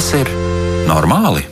Vai tas ir normāli?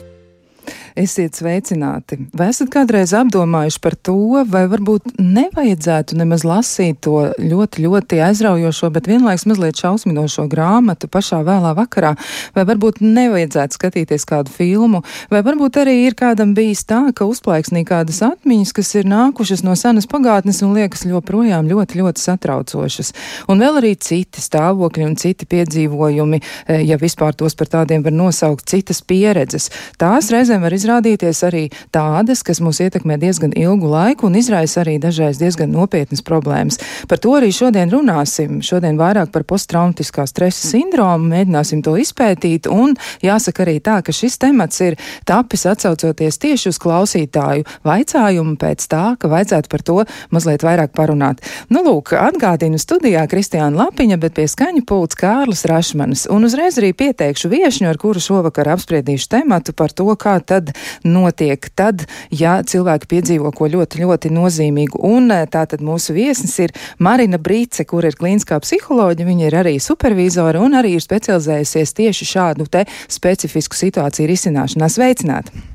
Esiet sveicināti! Vai esat kādreiz apdomājuši par to, vai varbūt nevajadzētu nemaz lasīt to ļoti, ļoti aizraujošo, bet vienlaiks mazliet šausminošo grāmatu pašā vēlā vakarā, vai varbūt nevajadzētu skatīties kādu filmu, vai varbūt arī ir kādam bijis tā, ka uzplaiksnī kādas atmiņas, kas ir nākušas no senas pagātnes un liekas joprojām ļoti, ļoti satraucošas. Un vēl arī citi stāvokļi un citi piedzīvojumi, eh, ja vispār tos par tādiem var nosaukt, citas pieredzes. Tās reizēm var izrādīt izrādīties arī tādas, kas mūs ietekmē diezgan ilgu laiku un izraisa arī dažreiz diezgan nopietnas problēmas. Par to arī šodien runāsim. Šodien vairāk par posttraumatiskā stresa sindromu, mēģināsim to izpētīt, un jāsaka arī tā, ka šis temats ir tapis atsaucoties tieši uz klausītāju vaicājumu pēc tā, ka vajadzētu par to mazliet vairāk parunāt. Nu, lūk, atgādinu studijā Kristiāna Lapiņa, bet pie skaņa pults Kārlis Rašmanis, un uzreiz arī pieteikšu viešņu, ar kuru šovakar apspriedīšu tematu par to, kā tad notiek tad, ja cilvēki piedzīvo ko ļoti, ļoti nozīmīgu. Un eh, tātad mūsu viesis ir Marina Brīce, kur ir klīniskā psiholoģija, viņa ir arī supervizora un arī ir specializējusies tieši šādu te specifisku situāciju risināšanā. Sveicināti!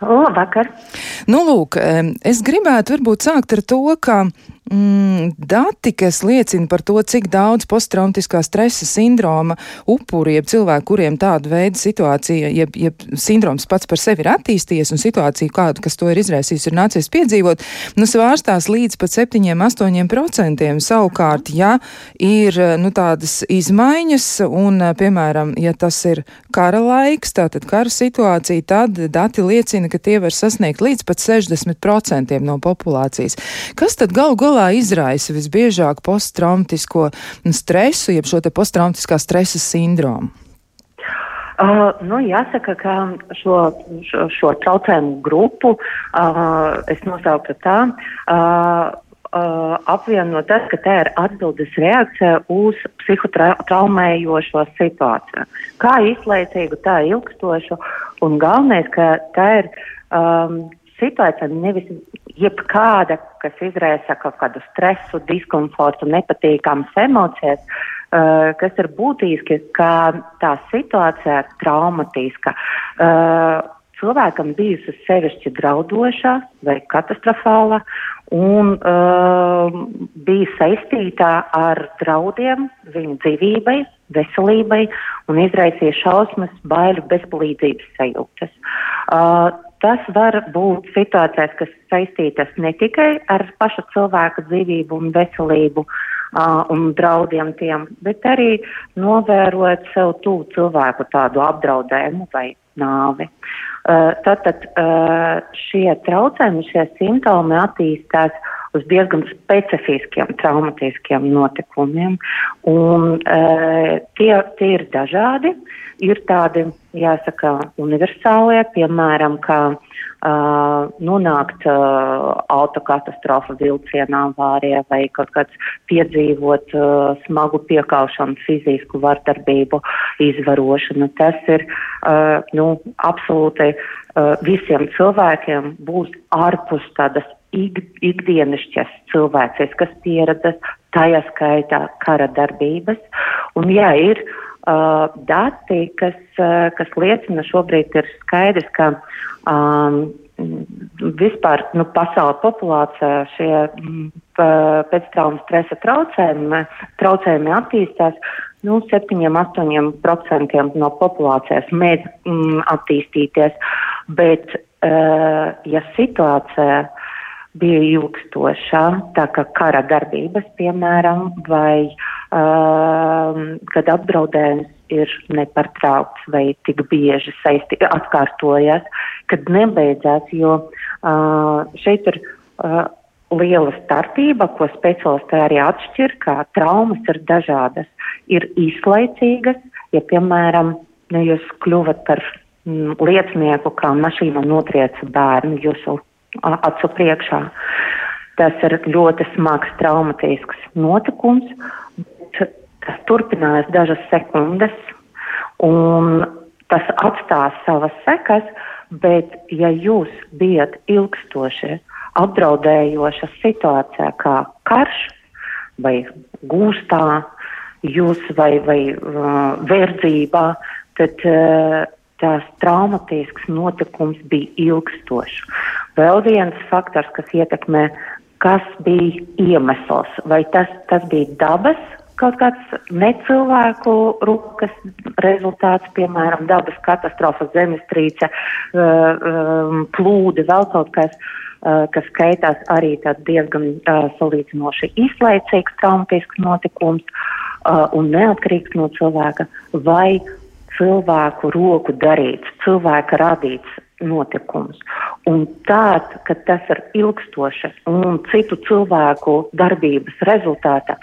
Labvakar! Nu, lūk, es gribētu varbūt sākt ar to, ka mm, dati, kas liecina par to, cik daudz posttraumatiskā stresa sindroma upuri, jeb cilvēku, kuriem tāda veida situācija, jeb, jeb sindroms pats par sevi ir attīstījies un situācija, kādu, kas to ir izraisījis, ir nācies piedzīvot, nu, svārstās līdz pat 7-8%. Savukārt, ja ir nu, tādas izmaiņas, un, piemēram, ja tas ir kara laiks, tātad kara situācija, tad dati liecina, ka tie var sasniegt līdz pat 60% no populācijas. Kas tad galu galā galā izraisa visbiežāk posttraumatisko stresu, jeb šo te posttraumatiskā stresa sindromu? Uh, nu, jāsaka, ka šo, šo, šo traucējumu grupu uh, es nosauktu tā. Uh, uh, apvieno tas, ka tā ir atbildes reakcija uz psihotraumējošo situāciju. Kā izlaicīgu, tā ilgstošu, un galvenais, ka tā ir um, situācija nevis jebkāda, kas izraisa kaut kādu stresu, diskomfortu, nepatīkamas emocijas, uh, kas ir būtiski, ka tā situācija ir traumatiska. Uh, cilvēkam bijusi sevišķi draudoša vai katastrofāla un uh, bija saistīta ar draudiem viņa dzīvībai, veselībai un izraisīja šausmas, baiļu, bezpalīdzības sajūtas. Uh, Tas var būt situācijas, kas saistītas ne tikai ar pašu cilvēku dzīvību un veselību uh, un draudiem tiem, bet arī novērot sev tūlu cilvēku tādu apdraudējumu vai nāvi. Uh, tātad uh, šie traucējumi, šie simptomi attīstās uz diezgan specifiskiem traumatiskiem notikumiem, un uh, tie, tie ir dažādi. Ir tādi jāsaka, universālie, piemēram, kā uh, nonākt uh, autokatastrofa vilcienā avārijā vai kaut kāds piedzīvot uh, smagu piekaušanu, fizisku vardarbību, izvarošanu. Tas ir uh, nu, absolūti uh, visiem cilvēkiem būs ārpus tādas ik, ikdienišķas cilvēciskas pieredzes, tajā skaitā kara darbības. Un jā, ir uh, uh, dati, kas, uh, kas liecina šobrīd ir skaidrs, ka um, vispār nu, pasaules populācijā šie mm, pēctraumas stresa traucējumi, traucējumi attīstās. Nu, 7-8% no populācijas mēdz mm, attīstīties, bet, uh, ja situācija bija ilgstoša, tā kā kara darbības, piemēram, vai uh, kad apdraudējums ir nepārtraukts vai tik bieži saisti, atkārtojas, kad nebeidzās, jo uh, šeit ir uh, liela starpība, ko speciālisti arī atšķir, kā traumas ir dažādas. Ir īslaicīgas, ja, piemēram, ja jūs kļuvat par mm, liecinieku, kā mašīna notrieca bērnu jūsu acu priekšā. Tas ir ļoti smags traumatisks notikums, Tas turpinājās dažas sekundes, un tas atstās savas sekas, bet ja jūs bijat ilgstoši apdraudējoša situācijā kā karš vai gūstā, jūs vai, vai uh, verdzībā, tad uh, tās traumatisks notikums bija ilgstošs. Vēl viens faktors, kas ietekmē, kas bija iemesls, vai tas, tas bija dabas kaut kāds necilvēku rūkas rezultāts, piemēram, dabas katastrofa, zemestrīce, plūdi, vēl kaut kas, kas skaitās arī diezgan salīdzinoši izlaicīgs traumatisks notikums un neatkarīgs no cilvēka, vai cilvēku roku darīts, cilvēka radīts notikums. Un tāds, ka tas ir ilgstošs un citu cilvēku darbības rezultātā,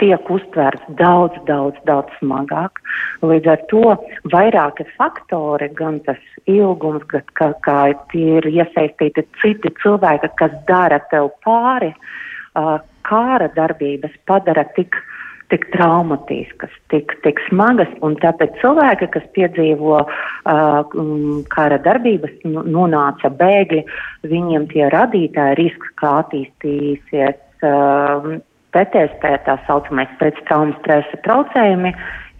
tiek uztvērts daudz, daudz, daudz smagāk. Līdz ar to vairāki faktori, gan tas ilgums, gan kā, kā tie ir iesaistīti citi cilvēki, kas dara tev pāri, uh, kāra darbības padara tik, tik traumatiskas, tik, tik smagas, un tāpēc cilvēki, kas piedzīvo uh, kara darbības, nonāca bēgļi, viņiem tie radītāji risks, kā attīstīsies. Uh, PTSD, tā saucamais pēctraumas stresa traucējumi,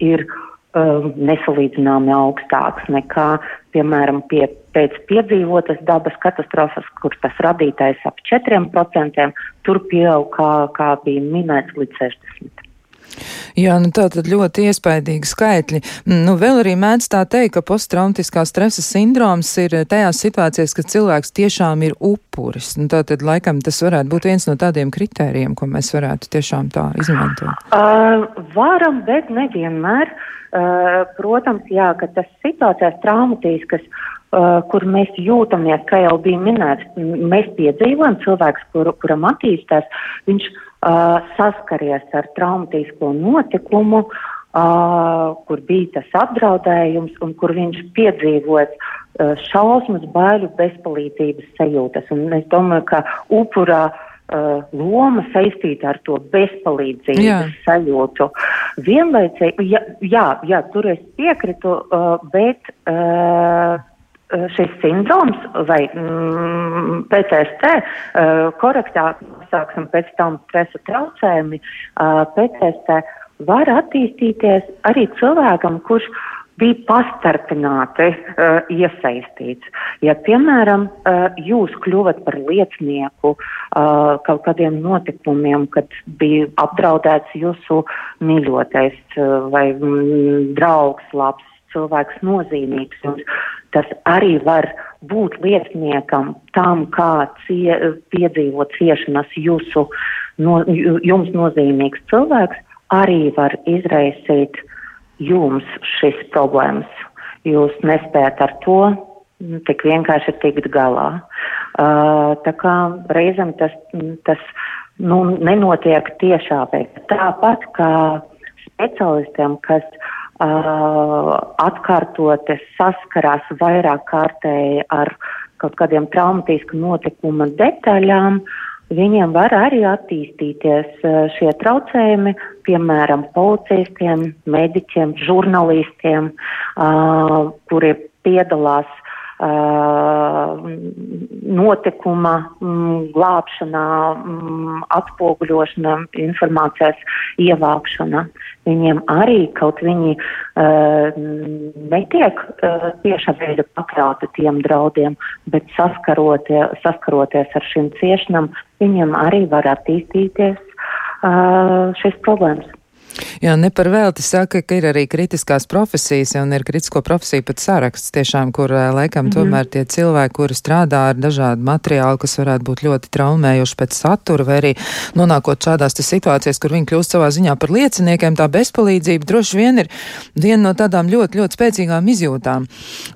ir um, nesalīdzināmi augstāks nekā, piemēram, pie, pēc piedzīvotas dabas katastrofas, kur tas radītājs ap 4%, tur pieaug, kā, kā bija minēts, līdz 60%. Jā, nu tā tad ļoti iespaidīgi skaitļi. Nu, vēl arī mēdz tā teikt, ka posttraumatiskā stresa sindroms ir tajās situācijās, kad cilvēks tiešām ir upuris. Nu, tā tad laikam tas varētu būt viens no tādiem kritērijiem, ko mēs varētu tiešām tā izmantot. Uh, varam, bet nevienmēr. Uh, protams, jā, ka tas situācijās traumatiskas, uh, kur mēs jūtamies, kā jau bija minēts, mēs piedzīvojam cilvēks, kur, kuram attīstās, viņš uh, saskaries ar traumatisko notikumu, uh, kur bija tas apdraudējums un kur viņš piedzīvoja uh, šausmas, baiļu, bezpalīdzības sajūtas. Un es domāju, ka upurā uh, loma saistīta ar to bezpalīdzības jā. sajūtu. Vienlaicīgi, jā, jā, jā, tur es piekrītu, uh, bet. Uh, šis sindroms vai mm, PTSD, uh, korektāk sāksim pēc tam stresa traucējumi, uh, PTSD var attīstīties arī cilvēkam, kurš bija pastarpināti uh, iesaistīts. Ja, piemēram, uh, jūs kļuvat par liecinieku uh, kaut kādiem notikumiem, kad bija apdraudēts jūsu mīļotais uh, vai mm, draugs, labs cilvēks nozīmīgs, jums tas arī var būt lieciniekam tam, kā cie, piedzīvo ciešanas jūsu, no, jums nozīmīgs cilvēks, arī var izraisīt jums šis problēmas. Jūs nespējat ar to tik vienkārši tikt galā. Uh, tā kā reizēm tas, tas nu, nenotiek tiešā veidā. Tāpat kā specialistiem, kas uh, atkārtoties saskarās vairāk kārtēji ar kaut kādiem traumatisku notikumu detaļām, viņiem var arī attīstīties šie traucējumi, piemēram, policistiem, mediķiem, žurnālistiem, kuri piedalās notikuma mm, glābšanā, mm, atspoguļošanā, informācijas ievākšana. Viņiem arī kaut viņi netiek tiešā veidā pakļauti tiem draudiem, bet saskaroties, saskaroties ar šīm ciešanām, viņiem arī var attīstīties šīs problēmas. Jā, ne par velti saka, ka ir arī kritiskās profesijas, un ir kritisko profesiju pat saraksts tiešām, kur laikam mm -hmm. tomēr tie cilvēki, kuri strādā ar dažādu materiālu, kas varētu būt ļoti traumējoši pēc satura, vai arī nonākot šādās situācijās, kur viņi kļūst savā ziņā par lieciniekiem, tā bezpalīdzība droši vien ir viena no tādām ļoti, ļoti spēcīgām izjūtām.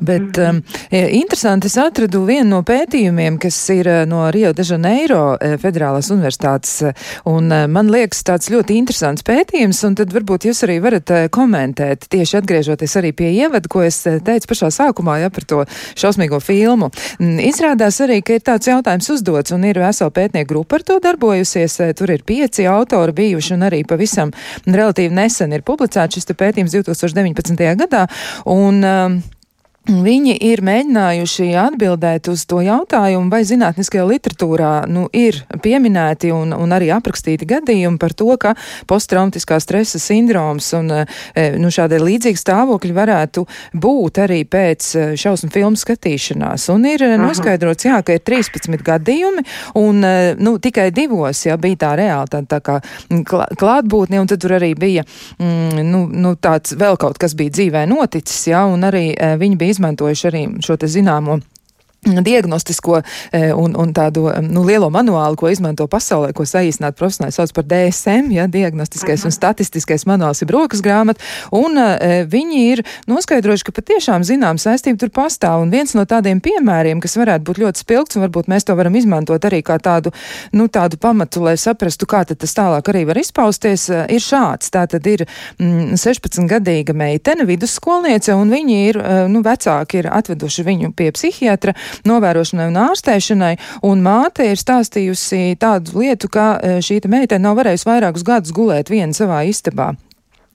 Bet mm -hmm. um, interesanti, es atradu vienu no pētījumiem, kas ir no Rio de Janeiro Federālās universitātes, un man liekas tāds ļoti interesants pētījums, un tad varbūt jūs arī varat uh, komentēt, tieši atgriežoties arī pie ievada, ko es uh, teicu pašā sākumā, ja par to šausmīgo filmu. Mm, izrādās arī, ka ir tāds jautājums uzdots, un ir vesela pētnieku grupa ar to darbojusies. Uh, tur ir pieci autori bijuši, un arī pavisam relatīvi nesen ir publicēts šis pētījums 2019. gadā. Un, uh, Viņi ir mēģinājuši atbildēt uz to jautājumu, vai zinātniskajā literatūrā nu, ir pieminēti un, un arī aprakstīti gadījumi par to, ka posttraumatiskā stresa sindroms un e, nu, šādi līdzīgi stāvokļi varētu būt arī pēc e, šausmu filmu skatīšanās. Un ir Aha. noskaidrots, jā, ka ir 13 gadījumi, un e, nu, tikai divos jā, bija tā reāli tā, tā kā klātbūtne, un tad tur arī bija mm, nu, nu, tāds vēl kaut kas bija dzīvē noticis, jā, un arī viņi bija izmantojuši arī šo zināmo diagnostisko e, un, un tādu nu, lielo manuālu, ko izmanto pasaulē, ko saīsināt profesionāli sauc par DSM, ja, diagnostiskais Aha. un statistiskais manuāls ir brokas grāmata, un e, viņi ir noskaidrojuši, ka patiešām zinām saistība tur pastāv, un viens no tādiem piemēriem, kas varētu būt ļoti spilgts, un varbūt mēs to varam izmantot arī kā tādu, nu, tādu pamatu, lai saprastu, kā tad tas tālāk arī var izpausties, e, ir šāds. Tā tad ir mm, 16-gadīga meitene, vidusskolniece, un viņi ir, e, nu, vecāki ir atveduši viņu pie psihiatra, novērošanai un ārstēšanai, un māte ir stāstījusi tādu lietu, ka e, šī meitene nav varējusi vairākus gadus gulēt viena savā istabā.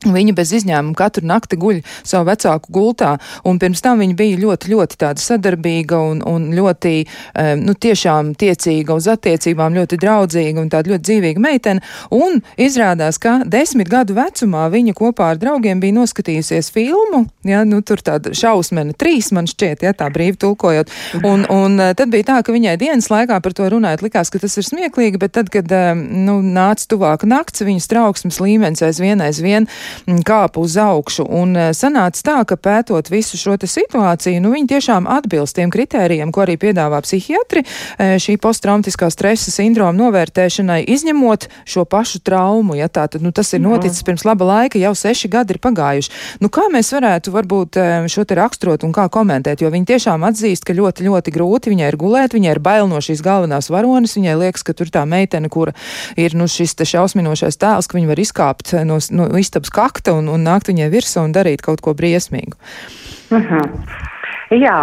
Viņa bez izņēmuma katru nakti guļ savu vecāku gultā, un pirms tam viņa bija ļoti, ļoti tāda sadarbīga un, un ļoti, um, nu, tiešām tiecīga uz attiecībām, ļoti draudzīga un tāda ļoti dzīvīga meitene, un izrādās, ka desmit gadu vecumā viņa kopā ar draugiem bija noskatījusies filmu, ja, nu, tur tāda šausmena trīs, man šķiet, ja tā brīvi tulkojot, un, un uh, tad bija tā, ka viņai dienas laikā par to runājot likās, ka tas ir smieklīgi, bet tad, kad, nu, nāca tuvāk nakts, viņas trauksmes līmenis aizvien aizvien kāpa uz augšu. Un e, sanāca tā, ka pētot visu šo situāciju, nu, viņi tiešām atbilst tiem kritērijiem, ko arī piedāvā psihiatri e, šī posttraumatiskā stresa sindroma novērtēšanai, izņemot šo pašu traumu. Ja tā tad nu, tas ir noticis mm. pirms laba laika, jau seši gadi ir pagājuši. Nu, kā mēs varētu varbūt e, šo te raksturot un kā komentēt, jo viņi tiešām atzīst, ka ļoti, ļoti grūti viņai ir gulēt, viņai ir bail no šīs galvenās varonas, viņai liekas, ka tur tā meitene, kura ir nu, šis šausminošais tēls, ka viņa var izkāpt no, no istabas kakta un, un nākt viņai virsū un darīt kaut ko briesmīgu. Uh mhm. -huh. Jā,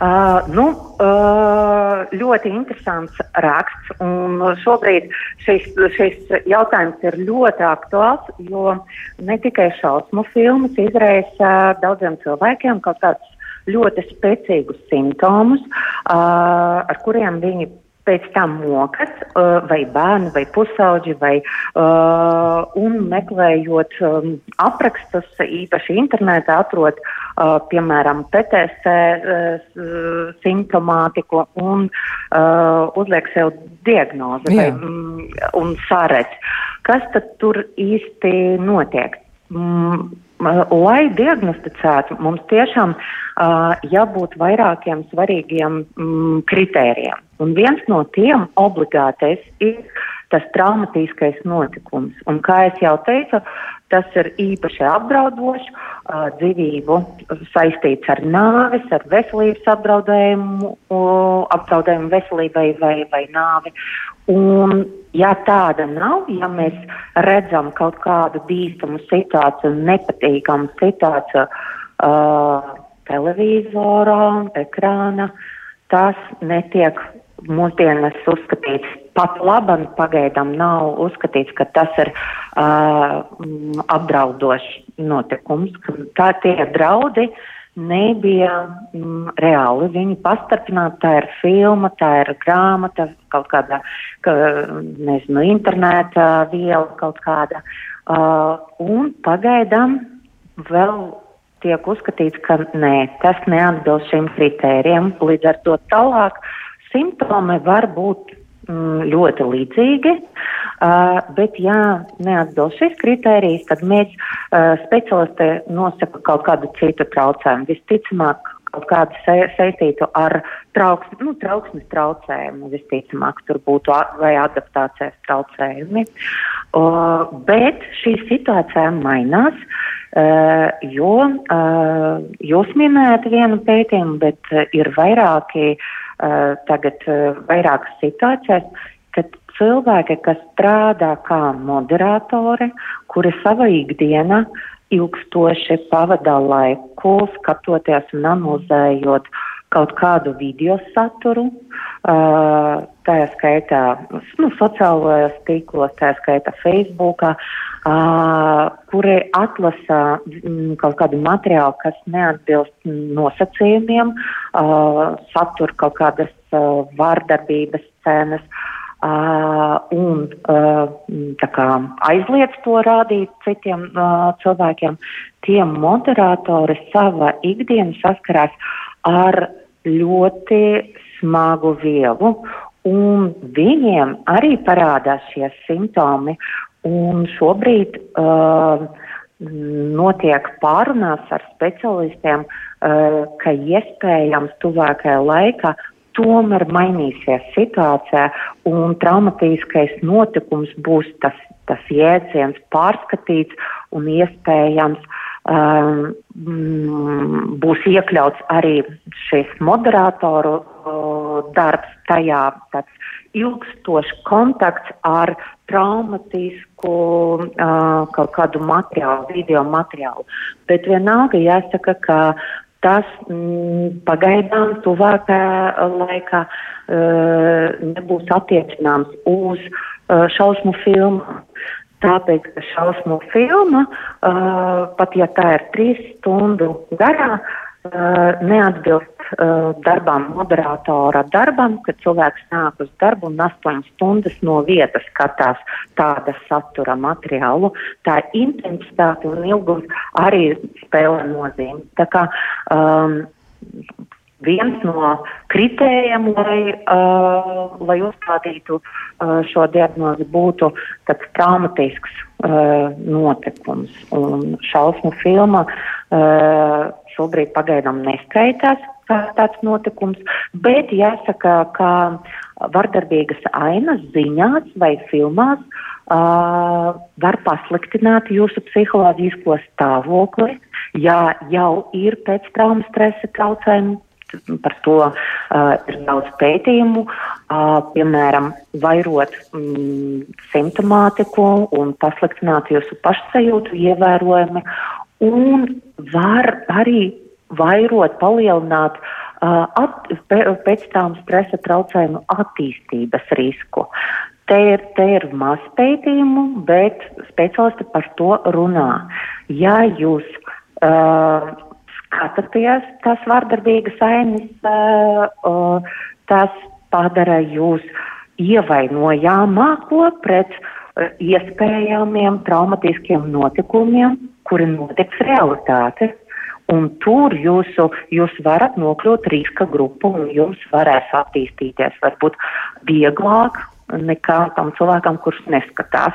uh, nu, uh, ļoti interesants raksts. Šobrīd šis, šis jautājums ir ļoti aktuāls, jo ne tikai šausmu filmas izraisa daudziem cilvēkiem kaut kādus ļoti spēcīgus simptomus, uh, ar kuriem viņi pēc tam mokas, vai bērni, vai pusauģi, vai, un meklējot aprakstus, īpaši internetā atrod, piemēram, uh, simptomātiku un uzliek sev diagnozi vai, mm, un sāredz. Kas tad tur īsti notiek? Lai diagnosticētu, mums tiešām uh, jābūt vairākiem svarīgiem mm, kritērijiem. Un viens no tiem obligātais ir tas traumatiskais notikums. Un, kā jau teicu, tas ir īpaši apdraudošs, uh, dzīvību saistīts ar nāvis, ar veselības apdraudējumu, uh, apdraudējumu veselībai vai, vai nāvi. Un, ja tāda nav, ja mēs redzam kaut kādu bīstamu situāciju, nepatīkamu situāciju uh, televizorā, ekrāna, tas netiek mūsdienas uzskatīts pat labam, pagaidām nav uzskatīts, ka tas ir uh, apdraudošs notikums. Tā tie draudi nebija mm, reāli. Viņi pastarpināti, tā ir filma, tā ir grāmata, kaut kāda, ka, nezinu, interneta viela kaut kāda. Uh, un pagaidām vēl tiek uzskatīts, ka nē, tas neatbilst šiem kritērijiem. Līdz ar to tālāk Simptomi var būt ļoti līdzīgi, uh, bet, ja neatbilst šis kriterijs, tad mēs uh, speciālisti nosaka kaut kādu citu traucējumu. Visticamāk, kaut kādu sa saistītu ar trauks, nu, trauksmes traucējumu, visticamāk, tur būtu vai adaptācijas traucējumi. Uh, bet šī situācija mainās. Uh, jo uh, jūs minējat vienu pētījumu, bet uh, ir vairāki uh, uh, tagad uh, vairākas situācijas, kad cilvēki, kas strādā kā moderatori, kuri savā ikdienā ilgstoši pavada laiku skatoties un analizējot kaut kādu video saturu, tā skaitā nu, sociālajos tīklos, tā skaitā Facebookā, kuri atlasa mm, kaut kādu materiālu, kas neatbilst nosacījumiem, uh, satur kaut kādas vārdarbības cenas. Uh, un uh, kā, aizliedz to rādīt citiem uh, cilvēkiem, tie moderatori savā ikdienā saskarās ar ļoti smagu vielu, un viņiem arī parādās šie simptomi. Un šobrīd uh, notiek pārunās ar specialistiem, uh, ka iespējams tuvākajā laikā tomēr mainīsies situācija un traumatiskais notikums būs tas, tas jēdziens pārskatīts un iespējams um, būs iekļauts arī šis moderatoru uh, darbs tajā tāds ilgstošs kontakts ar traumatisku uh, kaut kādu materiālu, video materiālu. Bet vienalga jāsaka, ka tas mm, pagaidām tuvākajā laikā uh, nebūs attiecināms uz uh, šausmu filmu. Tāpēc, ka šausmu filma, uh, pat ja tā ir trīs stundu garā, neatbilst uh, darbam, moderatora darbam, kad cilvēks nāk uz darbu un 8 stundas no vietas skatās tāda satura materiālu. Tā intensitāte un ilgums arī spēlē nozīmi. Tā kā um, viens no kritērijiem, lai, uh, lai uzstādītu uh, šo diagnozi, būtu tāds traumatisks uh, notikums. Un šausmu filma uh, šobrīd pagaidām neskaitās kā tāds notikums, bet jāsaka, ka vardarbīgas ainas ziņās vai filmās uh, var pasliktināt jūsu psiholoģisko stāvokli, ja jau ir pēc traumas stresa traucējumu par to uh, ir daudz pētījumu, uh, piemēram, vairot mm, simptomātiku un pasliktināt jūsu pašsajūtu ievērojami, un var arī vairot, palielināt uh, at, pēc tām stresa traucējumu attīstības risku. Te ir, te ir maz pētījumu, bet speciālisti par to runā. Ja jūs uh, skatāties tās vardarbīgas ainas, tas padara jūs ievainojāmāko pret iespējamiem traumatiskiem notikumiem, kuri notiks realitāte. Un tur jūsu, jūs varat nokļūt riska grupu un jums varēs attīstīties varbūt vieglāk nekā tam cilvēkam, kurš neskatās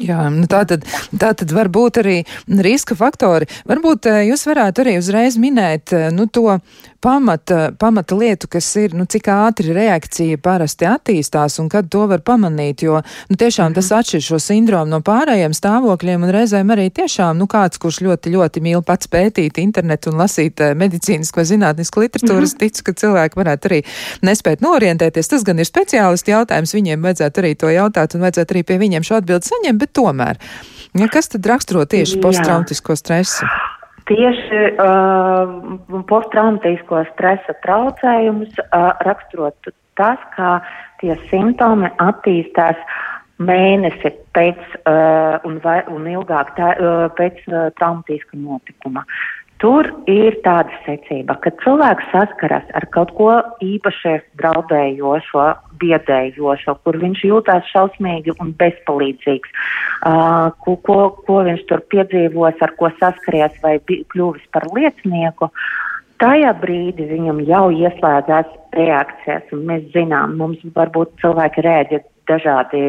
Jā, nu tā tad, tā tad var būt arī riska faktori. Varbūt eh, jūs varētu arī uzreiz minēt eh, nu, to pamata, pamata lietu, kas ir, nu, cik ātri reakcija parasti attīstās un kad to var pamanīt, jo, nu, tiešām tas mhm. atšķir šo sindromu no pārējiem stāvokļiem un reizēm arī tiešām, nu, kāds, kurš ļoti, ļoti mīl pats pētīt internetu un lasīt uh, medicīnisko zinātnisku literatūru, es mhm. ticu, ka cilvēki varētu arī nespēt norientēties. Tas gan ir speciālisti jautājums, viņiem vajadzētu arī to jautāt un vajadzētu arī pie viņiem šo atbildi saņemt, bet tomēr. Ja, kas tad raksturo tieši posttraumatisko stresu? Tieši uh, posttraumatisko stresa traucējumus uh, raksturot tas, kā tie simptomi attīstās mēnesi pēc uh, un, vai, un ilgāk tā, uh, pēc uh, traumatiska notikuma. Tur ir tāda secība, ka cilvēks saskaras ar kaut ko īpaši draudējošo, biedējošo, kur viņš jūtās šausmīgi un bezpalīdzīgs, uh, ko, ko, ko viņš tur piedzīvos, ar ko saskaries vai kļuvis par liecinieku. Tajā brīdī viņam jau ieslēdzās reakcijas, un mēs zinām, mums varbūt cilvēki rēģē dažādi,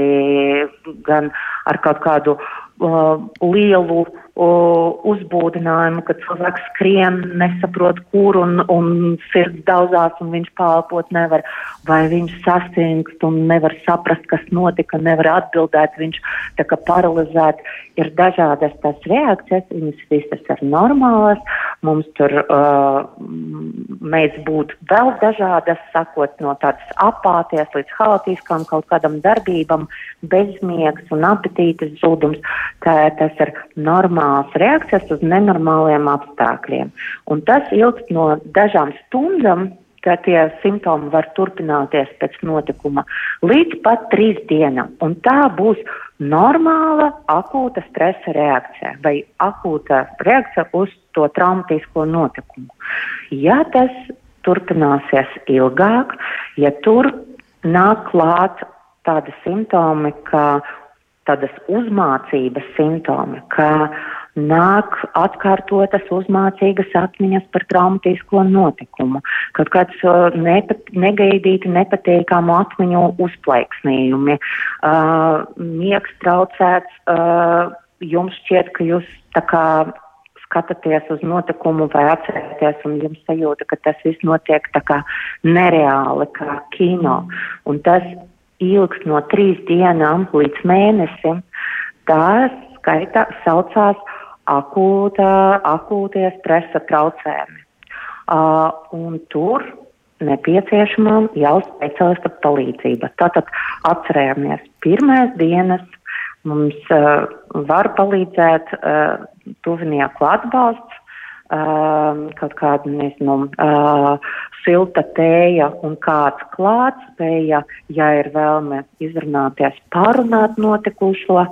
gan ar kaut kādu uh, lielu uzbūdinājumu, ka cilvēks skrien, nesaprot, kur un, un sirds daudzās un viņš pālpot nevar, vai viņš sastingst un nevar saprast, kas notika, nevar atbildēt, viņš tā kā paralizēt. Ir dažādas tās reakcijas, viņas visas ir normālas, mums tur uh, mēdz būt vēl dažādas, sakot no tādas apāties līdz haotiskām kaut kādam darbībam, bezmiegs un apetītes zudums. Tā, tas ir normāli normālas reakcijas uz nenormāliem apstākļiem. Un tas ilgst no dažām stundām, ka tie simptomi var turpināties pēc notikuma līdz pat trīs dienām. Un tā būs normāla akūta stresa reakcija vai akūta reakcija uz to traumatisko notikumu. Ja tas turpināsies ilgāk, ja tur nāk klāt tādi simptomi, kā tādas uzmācības simptomi, kā nāk atkārtotas uzmācīgas atmiņas par traumatisko notikumu, kaut kāds uh, nepat, negaidīti nepatīkamu atmiņu uzplaiksnījumi, uh, miegs traucēts, uh, jums šķiet, ka jūs tā kā skatāties uz notikumu vai atcerēties, un jums sajūta, ka tas viss notiek tā kā nereāli, kā kino. Un tas ilgs no trīs dienām līdz mēnesim. Tā skaitā saucās akūta, akūtie stresa traucējumi. Uh, un tur nepieciešama jau speciālista palīdzība. Tātad atcerējāmies pirmās dienas, mums uh, var palīdzēt uh, tuvinieku atbalsts, kaut kāda, nezinu, silta tēja un kāds klāts spēja, ja ir vēlme izrunāties, pārunāt notikušo,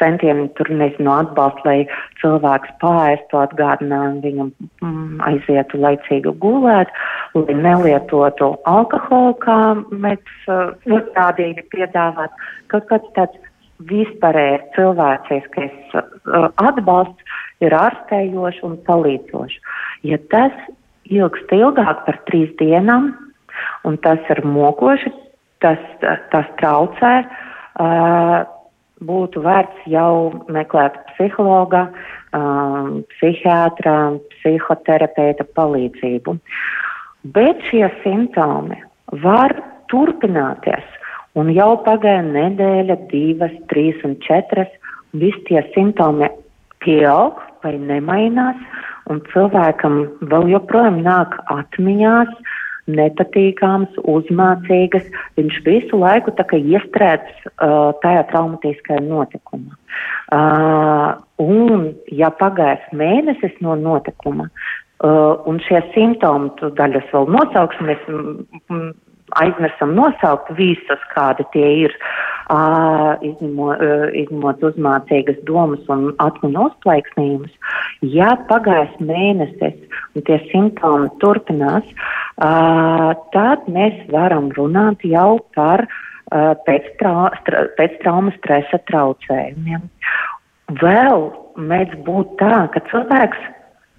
centieni tur, nezinu, atbalst, lai cilvēks pārēstu atgādinājumu viņam mm, aizietu laicīgi gulēt, lai nelietotu alkoholu, kā mēs uzstādīgi piedāvāt, kaut kāds tāds vispārējais cilvēciskais atbalsts ir ārstējošs un palīdzošs. Ja tas ilgst ilgāk par trīs dienām, un tas ir mokoši, tas, tas traucē, būtu vērts jau meklēt psihologa, psihiatra, psihoterapeita palīdzību. Bet šie simptomi var turpināties, un jau pagāja nedēļa, divas, trīs un četras, visi tie simptomi pieaug vai nemainās, un cilvēkam vēl joprojām nāk atmiņās nepatīkams, uzmācīgas. Viņš visu laiku tā kā iestrēdz uh, tajā traumatiskajā notikumā. Uh, un, ja pagājis mēnesis no notikuma, uh, un šie simptomi, tu daļas vēl nosauksim, mēs aizmirstam nosaukt visus, kādi tie ir, uh, izņemot, uh, izņemot uzmācīgas domas un atmiņu uzplaiksnījumus. Ja pagājis mēnesis un tie simptomi turpinās, uh, tad mēs varam runāt jau par uh, pēc, trau, stra, pēc stresa traucējumiem. Vēl mēdz būt tā, ka cilvēks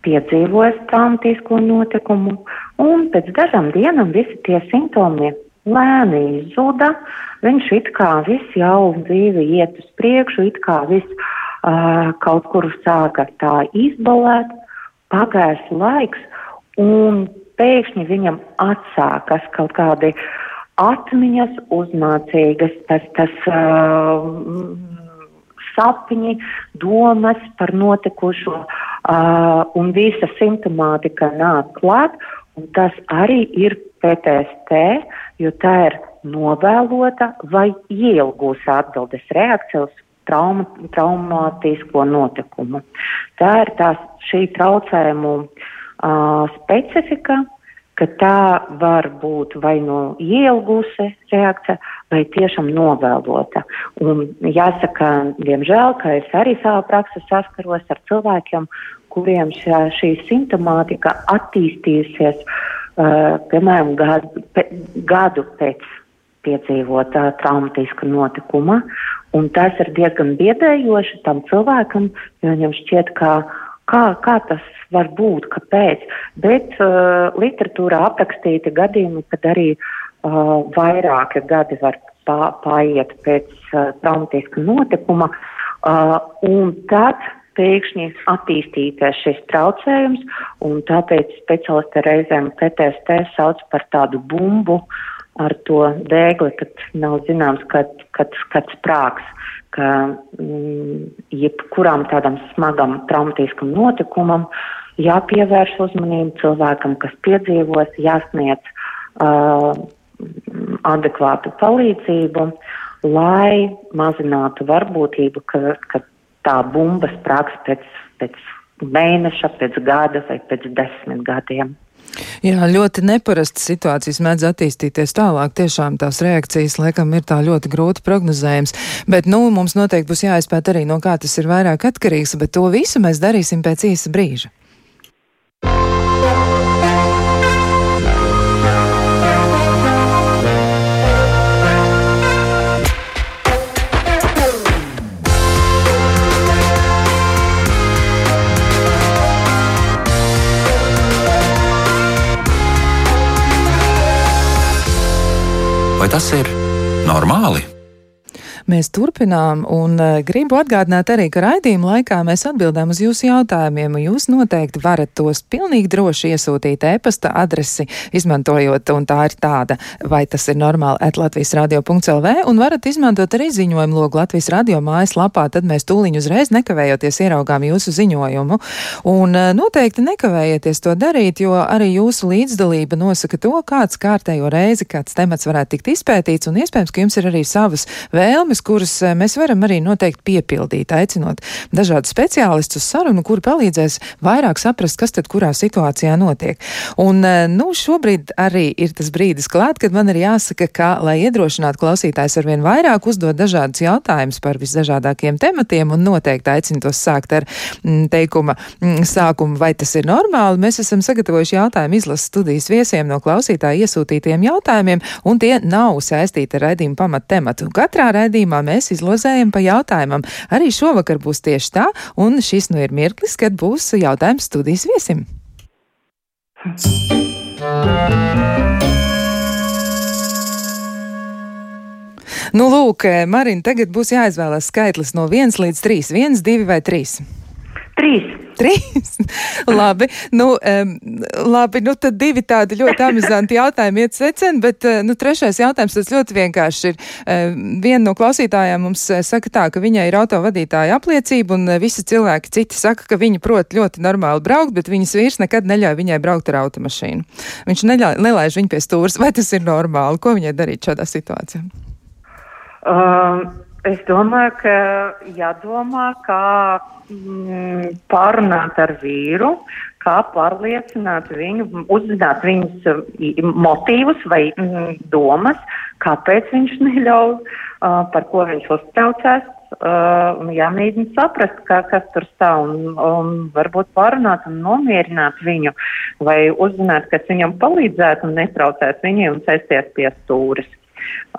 piedzīvojis traumatisko notikumu, un pēc dažām dienām visi tie simptomi lēni izzuda. Viņš it kā viss jau dzīve iet uz priekšu, it kā viss uh, kaut kur sāka tā izbalēt, pagājis laiks, un pēkšņi viņam atsākas kaut kādi atmiņas uzmācīgas, tas, tas uh, sapņi, domas par notikušo, uh, un visa simptomātika nāk klāt, tas arī ir PTSD, jo tā ir novēlota vai ielgūsa atbildes reakcija uz trauma, traumātisko notikumu. Tā ir tās šī traucējumu uh, specifika, ka tā var būt vai no nu ielgusi reakcija, vai tiešām novēlota. Un jāsaka, diemžēl, ka es arī savā praksē saskaros ar cilvēkiem, kuriem šā, šī simptomātika attīstījusies, uh, piemēram, gadu, pe, gadu pēc piedzīvotā traumatiska notikuma. Un tas ir diezgan biedējoši tam cilvēkam, jo viņam šķiet, ka kā, kā tas var būt, kāpēc. Bet uh, literatūrā aprakstīti gadījumi, kad arī uh, vairāki gadi var pā, paiet pēc uh, traumatiska notikuma, uh, un tad pēkšņi attīstīties šis traucējums, un tāpēc speciālisti reizēm PTSD sauc par tādu bumbu ar to dēgli, kad nav zināms, kad, kad, kad sprāks ka mm, jebkuram tādam smagam traumatiskam notikumam jāpievērš uzmanība cilvēkam, kas piedzīvos, jāsniedz uh, adekvātu palīdzību, lai mazinātu varbūtību, ka, ka tā bumba sprāks pēc, pēc mēneša, pēc gada vai pēc desmit gadiem. Jā, ļoti neparastas situācijas mēdz attīstīties tālāk. Tiešām tās reakcijas, laikam, ir tā ļoti grūti prognozējams. Bet, nu, mums noteikti būs jāizpēt arī, no kā tas ir vairāk atkarīgs, bet to visu mēs darīsim pēc īsa brīža. Vai tas ir normāli? Mēs turpinām un uh, gribu atgādināt arī, ka raidījuma laikā mēs atbildām uz jūsu jautājumiem, jūs noteikti varat tos pilnīgi droši iesūtīt e-pasta adresi, izmantojot, un tā ir tāda, vai tas ir normāli at Latvijas radio.lv, un varat izmantot arī ziņojumu logu Latvijas radio mājaslapā, tad mēs tūliņ uzreiz nekavējoties ieraugām jūsu ziņojumu, un uh, noteikti nekavējieties to darīt, jo arī jūsu līdzdalība nosaka to, kāds kārtējo reizi, kāds temats varētu tikt izpētīts, un iespējams, ka jums ir arī savas vēlmes tēmas, kuras eh, mēs varam arī noteikti piepildīt, aicinot dažādus speciālistus sarunu, kuri palīdzēs vairāk saprast, kas tad kurā situācijā notiek. Un, eh, nu, šobrīd arī ir tas brīdis klāt, kad man ir jāsaka, ka, lai iedrošinātu klausītājs arvien vairāk uzdot dažādus jautājumus par visdažādākiem tematiem un noteikti aicinu tos sākt ar mm, teikuma mm, sākumu, vai tas ir normāli, mēs esam sagatavojuši jautājumu izlases studijas viesiem no klausītāja iesūtītiem jautājumiem, un tie nav saistīti ar raidījumu pamat tematu. Katrā raidījumā raidījumā mēs izlozējam pa jautājumam. Arī šovakar būs tieši tā, un šis nu ir mirklis, kad būs jautājums studijas viesim. Nu, lūk, Marina, tagad būs jāizvēlas skaitlis no 1 līdz 3. 1, 2 vai 3? Trīs. Trīs. labi, nu, um, labi, nu tad divi tādi ļoti amizanti jautājumi iet secen, bet, uh, nu, trešais jautājums tas ļoti vienkārši ir. Uh, viena no klausītājām mums uh, saka tā, ka viņai ir autovadītāja apliecība un uh, visi cilvēki citi saka, ka viņi prot ļoti normāli braukt, bet viņas vīrs nekad neļauj viņai braukt ar automašīnu. Viņš neļauj, nelaiž viņu pie stūras. Vai tas ir normāli? Ko viņai darīt šādā situācijā? Um, es domāju, ka jādomā, kā mm, pārunāt ar vīru, kā pārliecināt viņu, uzzināt viņas motīvus vai mm, domas, kāpēc viņš neļauj, uh, par ko viņš uztraucās. Uh, jāmēģina saprast, kā, kas tur stāv un, un varbūt pārunāt un nomierināt viņu vai uzzināt, kas viņam palīdzētu un netraucēt viņiem un sēsties pie stūres.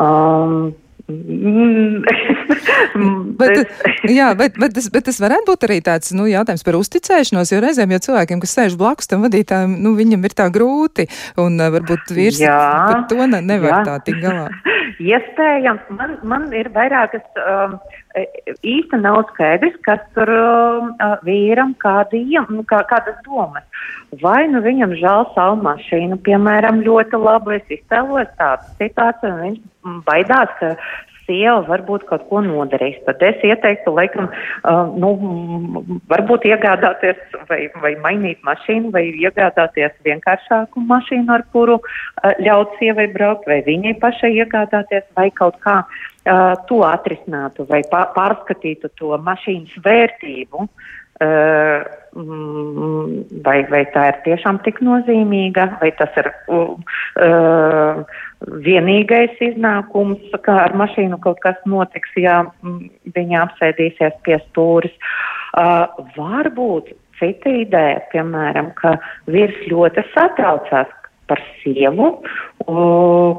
Um. bet, jā, bet, bet, tas, bet tas varētu būt arī tāds nu, jautājums par uzticēšanos, jo reizēm jau cilvēkiem, kas sēž blakus tam vadītājam, nu, viņam ir tā grūti, un varbūt vīrs par to ne, nevar jā. tā tik galā. Iespējams, man, man ir vairākas, um, īsti nav skaidrs, kas tur um, vīram kādi, kā, kādas domas. Vai nu viņam žēl savu mašīnu, piemēram, ļoti labi, es iztēlos tādu situāciju, un viņš baidās, ka sieva varbūt kaut ko nodarīs. Tad es ieteiktu, laikam, uh, nu, varbūt iegādāties vai, vai mainīt mašīnu, vai iegādāties vienkāršāku mašīnu, ar kuru uh, ļaut sievai braukt, vai viņai pašai iegādāties, vai kaut kā uh, to atrisinātu, vai pārskatītu to mašīnas vērtību. Uh, vai, vai tā ir tiešām tik nozīmīga, vai tas ir uh, vienīgais iznākums, ka ar mašīnu kaut kas notiks, ja viņa apsēdīsies pie stūris. Uh, varbūt cita ideja, piemēram, ka vīrs ļoti satraucās par sievu,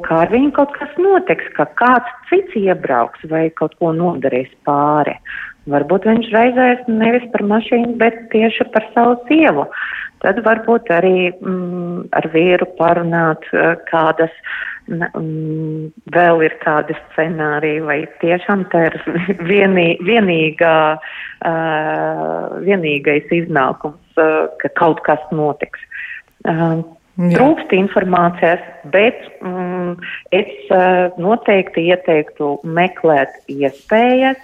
kā ar viņu kaut kas notiks, ka kāds cits iebrauks vai kaut ko nodarīs pāri. Varbūt viņš raizēs nevis par mašīnu, bet tieši par savu sievu. Tad varbūt arī mm, ar vīru parunāt, eh, kādas mm, vēl ir kādi scenāriji, vai tiešām tā ir vienī, vienīgā, uh, vienīgais iznākums, uh, ka kaut kas notiks. Uh, Trūkst informācijas, bet mm, es uh, noteikti ieteiktu meklēt iespējas,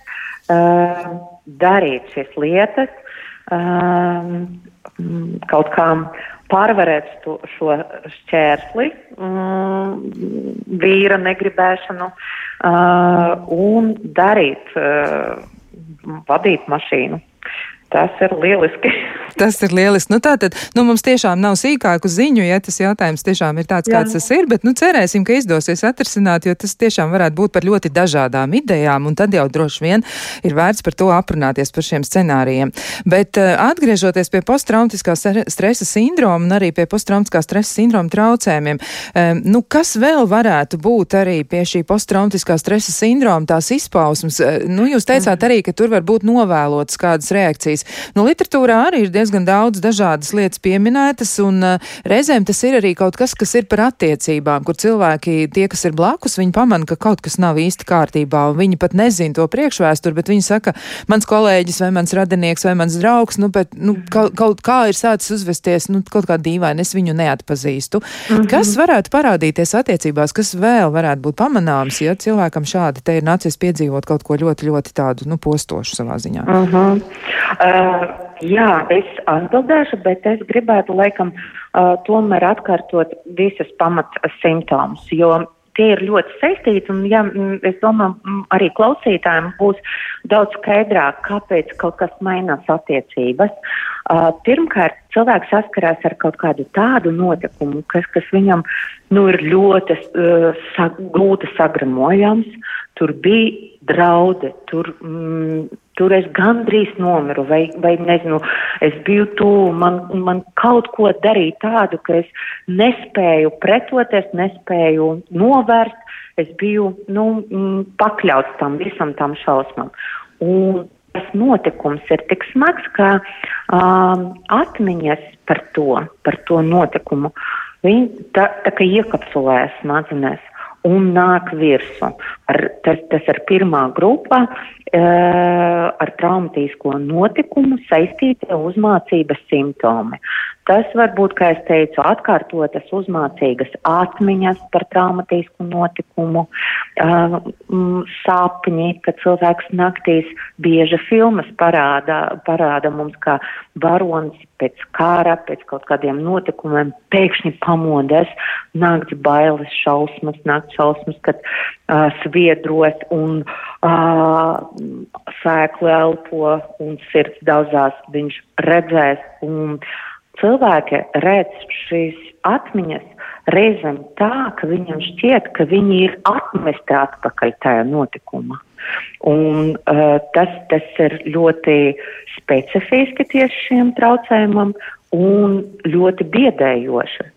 uh, darīt šīs lietas, um, kaut kā pārvarēt to, šo šķērsli, um, vīra negribēšanu uh, un darīt, uh, vadīt mašīnu. Tas ir lieliski tas ir lieliski. Nu, tātad, nu, mums tiešām nav sīkāku ziņu, ja tas jautājums tiešām ir tāds, Jā. kāds tas ir, bet, nu, cerēsim, ka izdosies atrisināt, jo tas tiešām varētu būt par ļoti dažādām idejām, un tad jau droši vien ir vērts par to aprunāties par šiem scenārijiem. Bet uh, atgriežoties pie posttraumatiskā stresa sindroma un arī pie posttraumatiskā stresa sindroma traucējumiem, um, nu, kas vēl varētu būt arī pie šī posttraumatiskā stresa sindroma tās izpausmes? Uh, nu, jūs teicāt mhm. arī, ka tur var būt novēlotas kādas reakcijas. Nu, literatūrā arī ir diezgan daudz dažādas lietas pieminētas, un uh, reizēm tas ir arī kaut kas, kas ir par attiecībām, kur cilvēki, tie, kas ir blakus, viņi pamana, ka kaut kas nav īsti kārtībā, un viņi pat nezina to priekšvēsturi, bet viņi saka, mans kolēģis vai mans radinieks vai mans draugs, nu, bet, nu, kaut, kaut kā ir sācis uzvesties, nu, kaut kā dīvaini, es viņu neatpazīstu. Mm -hmm. Kas varētu parādīties attiecībās, kas vēl varētu būt pamanāms, ja cilvēkam šādi te ir nācies piedzīvot kaut ko ļoti, ļoti tādu, nu, postošu savā ziņā? Mm -hmm. Uh... Jā, es atbildēšu, bet es gribētu laikam uh, tomēr atkārtot visas pamat simptomus, jo tie ir ļoti saistīti, un ja, es domāju, arī klausītājiem būs daudz skaidrāk, kāpēc kaut kas mainās attiecības. Uh, pirmkārt, cilvēks saskarās ar kaut kādu tādu notikumu, kas, kas viņam nu, ir ļoti uh, sa grūti sagramojams. Tur bija draudi, tur, mm, tur es gandrīz nomiru, vai, vai nezinu, es biju tuvu, man, man kaut ko darīja tādu, ka es nespēju pretoties, nespēju novērst, es biju, nu, mm, pakļauts tam visam tam šausmam. Un tas notikums ir tik smags, ka um, atmiņas par to, par to notikumu, viņi tā, tā kā iekapsulējas smadzenēs un nāk virsū. Ar, tas, tas ir pirmā grupa e, ar traumatisko notikumu saistītie uzmācības simptomi. Tas var būt, kā es teicu, atkārtotas uzmācīgas atmiņas par traumatisku notikumu, uh, sapņi, ka cilvēks naktīs bieži filmas parāda, parāda mums, kā varonis pēc kara, pēc kaut kādiem notikumiem pēkšņi pamodēs, nakts bailes, šausmas, nakts šausmas, kad uh, sviedros un uh, sēklu elpo un sirds daudzās viņš redzēs. Un, cilvēki redz šīs atmiņas reizēm tā, ka viņam šķiet, ka viņi ir atmesti atpakaļ tajā notikumā. Un, uh, tas, tas ir ļoti specifiski tieši šiem traucējumam un ļoti biedējoši.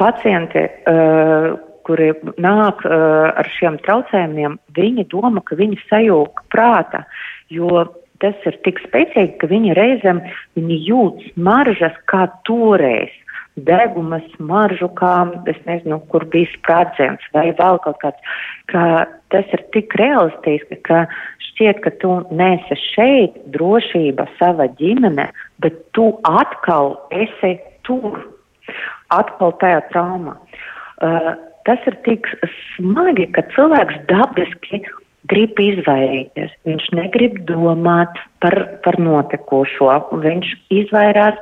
Pacienti, uh, kuri nāk uh, ar šiem traucējumiem, viņi domā, ka viņi sajūg prāta, jo tas ir tik spēcīgi, ka viņi reizēm viņi jūt smaržas kā toreiz. Deguma smaržu, kā es nezinu, kur bija sprādziens vai vēl kaut kāds, ka tas ir tik realistiski, ka šķiet, ka tu nesi šeit drošība sava ģimene, bet tu atkal esi tur, atkal tajā traumā. Uh, tas ir tik smagi, ka cilvēks dabiski grib izvairīties. Viņš negrib domāt par, par notikušo. Viņš izvairās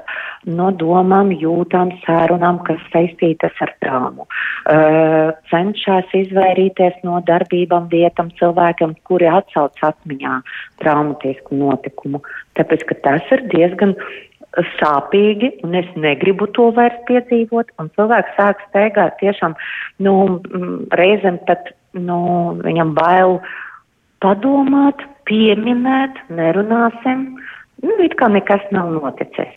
no domām, jūtām, sērunām, kas saistītas ar traumu. Uh, cenšas izvairīties no darbībām, vietām, cilvēkiem, kuri atsauc atmiņā traumatisku notikumu. Tāpēc, ka tas ir diezgan sāpīgi, un es negribu to vairs piedzīvot, un cilvēks sāk steigāt tiešām, nu, reizēm pat, nu, viņam bail padomāt, pieminēt, nerunāsim, nu, it kā nekas nav noticis.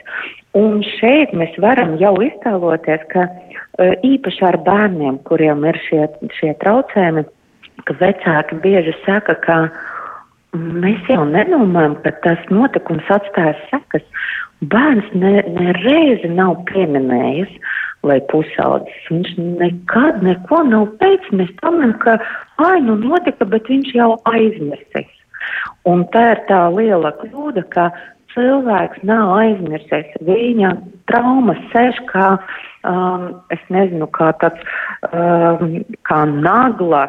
Un šeit mēs varam jau iztēloties, ka uh, īpaši ar bērniem, kuriem ir šie, šie traucējumi, ka vecāki bieži saka, ka mēs jau nedomājam, ka tas notikums atstās sekas. Bērns ne, ne reizi nav pieminējis, vai pusaudzis. Viņš nekad neko nav teicis. Mēs domājam, ka, ai, nu notika, bet viņš jau aizmirsis. Un tā ir tā liela kļūda, ka cilvēks nav aizmirsis. Viņa traumas sēž kā, um, es nezinu, kā tāds, um, kā nagla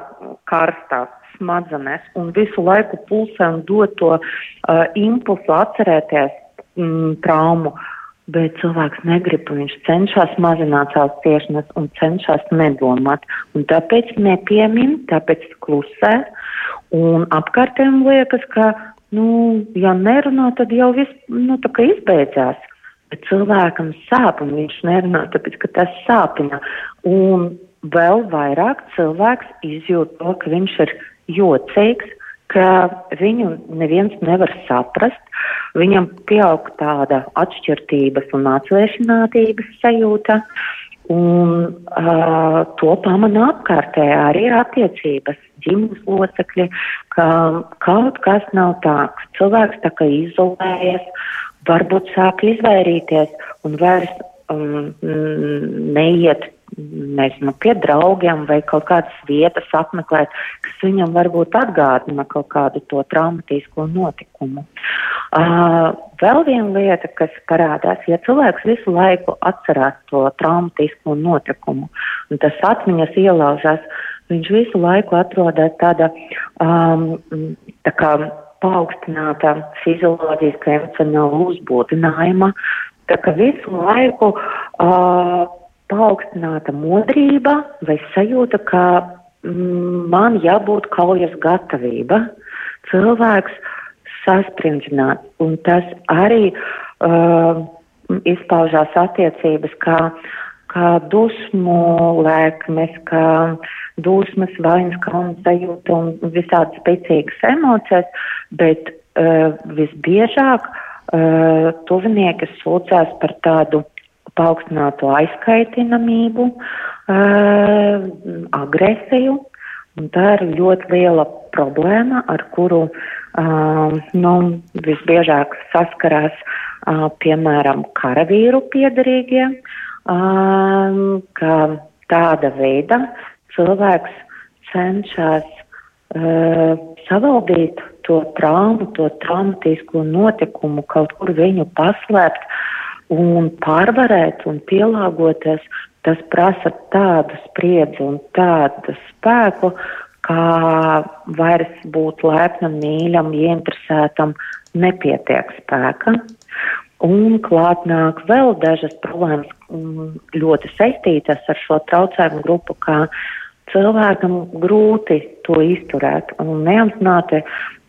karstā smadzenes un visu laiku pulsē un dod to uh, impulsu atcerēties mm, traumu. Bet cilvēks negrib, viņš cenšas mazināt savas ciešanas un cenšas nedomāt. Un tāpēc nepiemin, tāpēc klusē. Un apkārtējiem liekas, ka, nu, ja nerunā, tad jau viss, nu, tā kā izbeidzās. bet cilvēkam sāp, un viņš nerunā, tāpēc, ka tas sāpina. Un vēl vairāk cilvēks izjūt to, ka viņš ir jocīgs, ka viņu neviens nevar saprast, viņam pieaug tāda atšķirtības un atsvēršinātības sajūta, un uh, to pamana apkārtējā arī attiecības ģimenes locekļi, ka kaut kas nav tā, ka cilvēks tā kā izolējas, varbūt sāk izvairīties un vairs um, neiet nezinu, pie draugiem vai kaut kādas vietas apmeklēt, kas viņam varbūt atgādina kaut kādu to traumatisko notikumu. Uh, vēl viena lieta, kas parādās, ja cilvēks visu laiku atcerās to traumatisko notikumu, un tas atmiņas ielaužās, viņš visu laiku atrodas tāda um, tā kā paaugstināta fizioloģiska emocionāla uzbūdinājuma, tā ka visu laiku uh, paaugstināta modrība vai sajūta, ka mm, man jābūt kaujas gatavība. Cilvēks sasprindzināts, un tas arī uh, izpaužās attiecības kā, kā dusmu lēkmes, kā dusmas, vainas, kaunas sajūta un visādi spēcīgas emocijas, bet uh, visbiežāk uh, tuvinieki sūdzās par tādu paaugstinātu aizkaitinamību, uh, agresiju. Un tā ir ļoti liela problēma, ar kuru uh, nu, visbiežāk saskarās uh, piemēram karavīru piedarīgie, ka tāda veida cilvēks cenšas savaldīt to traumu, to traumatisko notikumu, kaut kur viņu paslēpt, uh, un pārvarēt un pielāgoties, tas prasa tādu spriedzi un tādu spēku, kā vairs būt lēpnam, mīļam, ieinteresētam, nepietiek spēka. Un klāt nāk vēl dažas problēmas mm, ļoti saistītas ar šo traucējumu grupu, kā cilvēkam grūti to izturēt un neapzināti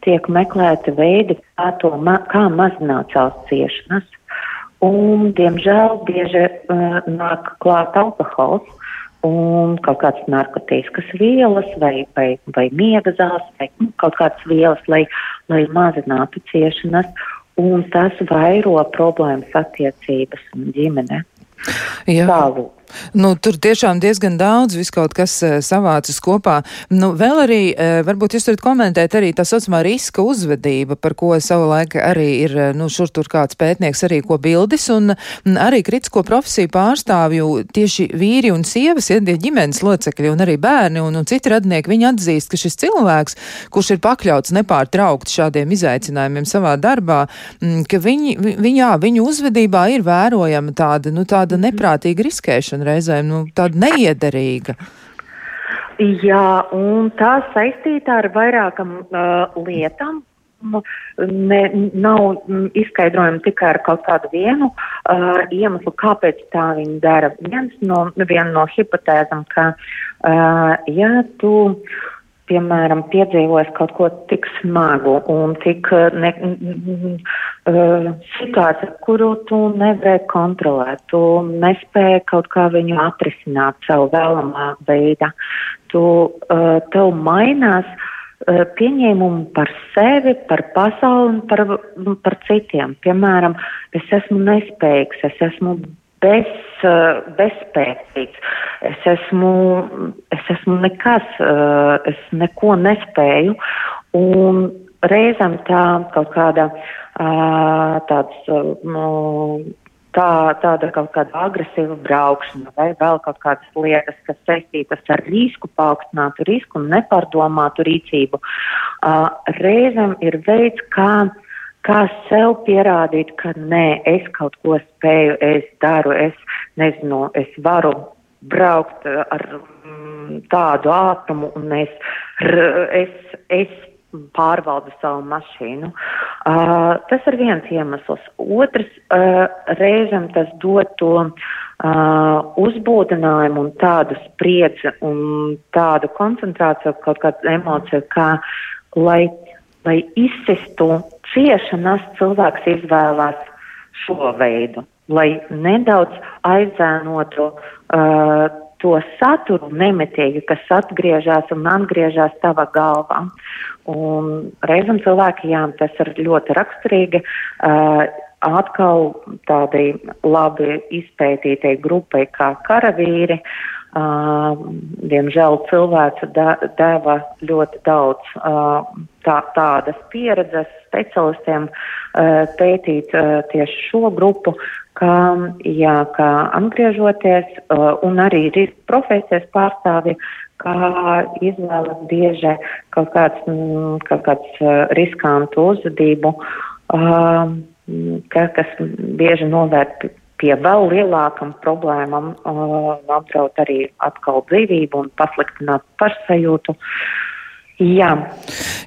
tiek meklēti veidi, kā, to, ma kā mazināt savas ciešanas. Un, diemžēl, bieži uh, nāk klāt alkohols un kaut kādas narkotiskas vielas vai, vai, vai miega zāles vai nu, kaut kādas vielas, lai, lai mazinātu ciešanas. Un tas vairo problēmas attiecības un ģimene. Jā. Tālūk. Nu, tur tiešām diezgan daudz viskaut kas uh, savācis kopā. Nu, vēl arī, uh, varbūt jūs varat komentēt arī tā saucamā riska uzvedība, par ko savulaik arī ir, uh, nu, šur tur kāds pētnieks arī ko bildis, un um, arī kritisko profesiju pārstāvju tieši vīri un sievas, ja ģimenes locekļi un arī bērni un, un citi radnieki, viņi atzīst, ka šis cilvēks, kurš ir pakļauts nepārtraukti šādiem izaicinājumiem savā darbā, mm, ka viņi, viņi, jā, viņu uzvedībā ir vērojama tāda, nu, tāda neprātīga riskēšana un reizēm nu, tāda neiederīga. Jā, un tā saistīta ar vairākam uh, lietām. Ne, nav izskaidrojama tikai ar kaut kādu vienu uh, iemeslu, kāpēc tā viņi dara. Viens no, viena no hipotēzām, ka, uh, ja tu piemēram, piedzīvojis kaut ko tik smagu un tik eh, ne, uh, situāciju, kuru tu nevarēji kontrolēt, tu nespēji kaut kā viņu atrisināt savu vēlamā veidā. Tu, uh, tev mainās uh, pieņēmumi par sevi, par pasauli un par, par citiem. Piemēram, es esmu nespējīgs, es esmu bez, uh, bezspēcīgs. Es esmu, es esmu nekas, uh, es neko nespēju. Un reizēm tā kaut kāda uh, tāds. Uh, tā, tāda kaut kāda agresīva braukšana vai vēl kaut kādas lietas, kas saistītas ar risku, paaugstinātu risku un nepārdomātu rīcību. Uh, reizēm ir veids, kā kā sev pierādīt, ka nē, es kaut ko spēju, es daru, es nezinu, es varu braukt ar mm, tādu ātrumu un es, es, es pārvaldu savu mašīnu. Uh, tas ir viens iemesls. Otrs, uh, reizēm tas dod to uh, uzbūdinājumu un tādu spriedzi un tādu koncentrāciju, kaut kādu emociju, kā lai lai izsistu ciešanas, cilvēks izvēlās šo veidu. lai nedaudz aizēnotu uh, to saturu nemitīgi, kas atgriežas un atgriežas tavā galvā. Un reizēm cilvēkiem tas ir ļoti raksturīgi. Uh, atkal tādai labi izpētītai grupai kā karavīri. Uh, diemžēl cilvēks deva ļoti daudz uh, tā, tādas pieredzes specialistiem uh, pētīt uh, tieši šo grupu, kā, jā, kā atgriežoties uh, un arī profesijas pārstāvi, kā izvēlas bieži kaut kāds, mm, kaut kāds uh, riskantu uzvedību. Uh, ka, kas bieži novērt pie vēl lielākam problēmam, uh, apdraud arī atkal dzīvību un pasliktināt pašsajūtu. Uh, Jā.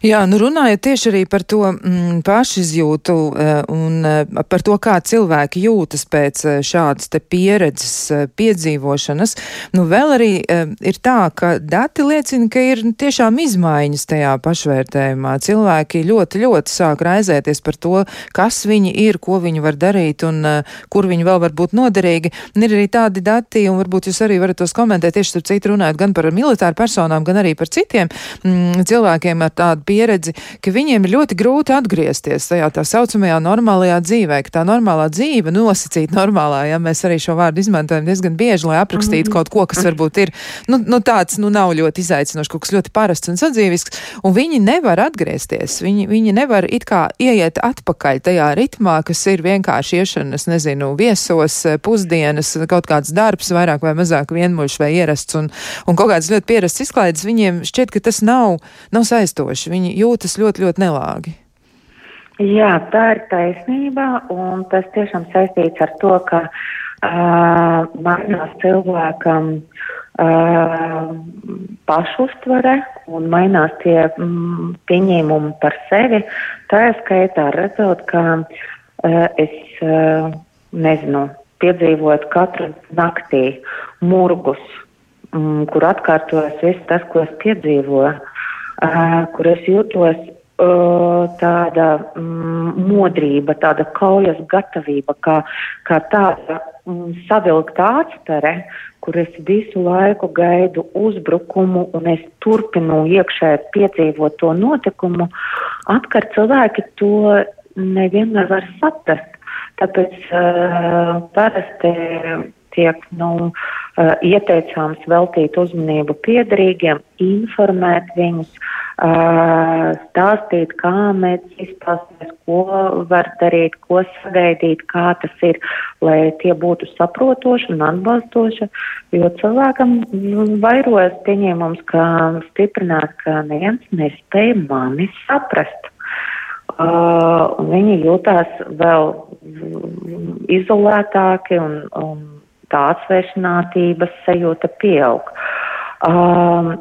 Jā, nu runājot tieši arī par to mm, pašizjūtu uh, un uh, par to, kā cilvēki jūtas pēc uh, šādas te pieredzes piedzīvošanas, nu vēl arī ir tā, ka dati liecina, ka ir tiešām izmaiņas tajā pašvērtējumā. Cilvēki ļoti, ļoti sāk raizēties par to, kas viņi ir, ko viņi var darīt un kur viņi vēl var būt noderīgi. Un ir arī tādi dati, un varbūt jūs arī varat tos komentēt tieši starp citu runājot gan par militāru personām, gan arī par citiem. Mm, cilvēkiem ar tādu pieredzi, ka viņiem ir ļoti grūti atgriezties tajā tā saucamajā normālajā dzīvē, ka tā normālā dzīve, nosacīt normālā, ja mēs arī šo vārdu izmantojam diezgan bieži, lai aprakstītu mm -hmm. kaut ko, kas varbūt ir, nu, nu tāds, nu nav ļoti izaicinošs, kaut kas ļoti parasts un sadzīvisks, un viņi nevar atgriezties, viņi, viņi nevar it kā ieiet atpakaļ tajā ritmā, kas ir vienkārši iešanas, nezinu, viesos, pusdienas, kaut kāds darbs, vairāk vai mazāk vienmuļš vai ierasts, un, un kaut kāds ļoti pierasts izklaides, viņiem šķiet, ka tas nav nav saistoši. Viņi jūtas ļoti, ļoti nelāgi. Jā, tā ir taisnība, un tas tiešām saistīts ar to, ka uh, mainās cilvēkam uh, pašuztvere un mainās tie mm, pieņēmumi par sevi. Tā ir skaitā redzot, ka uh, es uh, nezinu, piedzīvot katru naktī murgus, mm, kur atkārtojas viss tas, ko es piedzīvoju kur es jūtos tāda mm, modrība, tāda kaujas gatavība, kā, kā tāda mm, savilkta atspere, kur es visu laiku gaidu uzbrukumu un es turpinu iekšēji piedzīvot to notikumu, atkar cilvēki to nevienmēr var saprast. Tāpēc uh, parasti tiek nu, uh, ieteicams veltīt uzmanību piedarīgiem, informēt viņus, uh, stāstīt, kā mēs izpasties, ko var darīt, ko sagaidīt, kā tas ir, lai tie būtu saprotoši un atbalstoši, jo cilvēkam nu, vairojas pieņēmums, ka stiprināt, ka neviens nespēja mani saprast. Uh, viņi jūtās vēl izolētāki un, un tā atsvēršanātības sajūta pieaug. Um,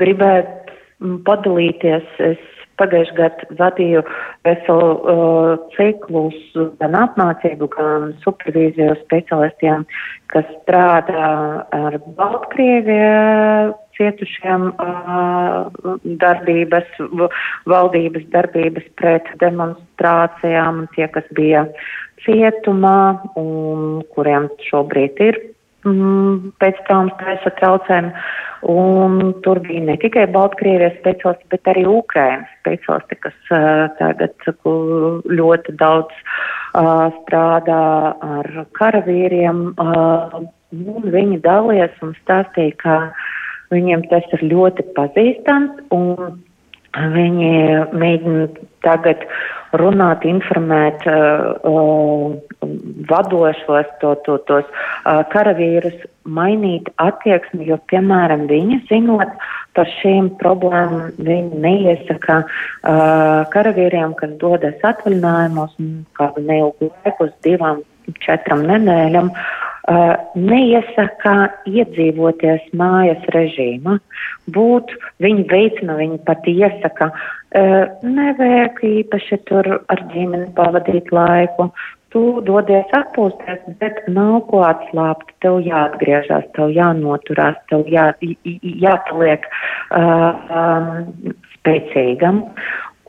gribētu padalīties, es pagājušajā gadā vadīju veselu uh, ciklus gan apmācību, gan supervīziju specialistiem, kas strādā ar Baltkrieviju cietušiem uh, darbības, valdības darbības pret demonstrācijām, tie, kas bija cietumā un kuriem šobrīd ir mm, pēc traumas stresa traucējumi. Un tur bija ne tikai Baltkrievijas speciālisti, bet arī Ukrainas speciālisti, kas uh, tagad ļoti daudz uh, strādā ar karavīriem. Uh, viņi dalījās un stāstīja, ka viņiem tas ir ļoti pazīstams un Viņi mēģina tagad runāt, informēt uh, uh, vadošos to, to, tos uh, karavīrus, mainīt attieksmi, jo, piemēram, viņi zinot par šīm problēmām, viņi neiesaka uh, karavīriem, kas dodas atvaļinājumos kādu neilgu laiku uz divām, četram nedēļām, Uh, neiesaka iedzīvoties mājas režīma, būt, viņi veicina, viņi pat iesaka, uh, nevajag īpaši tur ar ģimeni pavadīt laiku, tu dodies atpūsties, bet nav ko atslāpt, tev jāatgriežas, tev jānoturās, tev jā, jāpaliek uh, um, spēcīgam.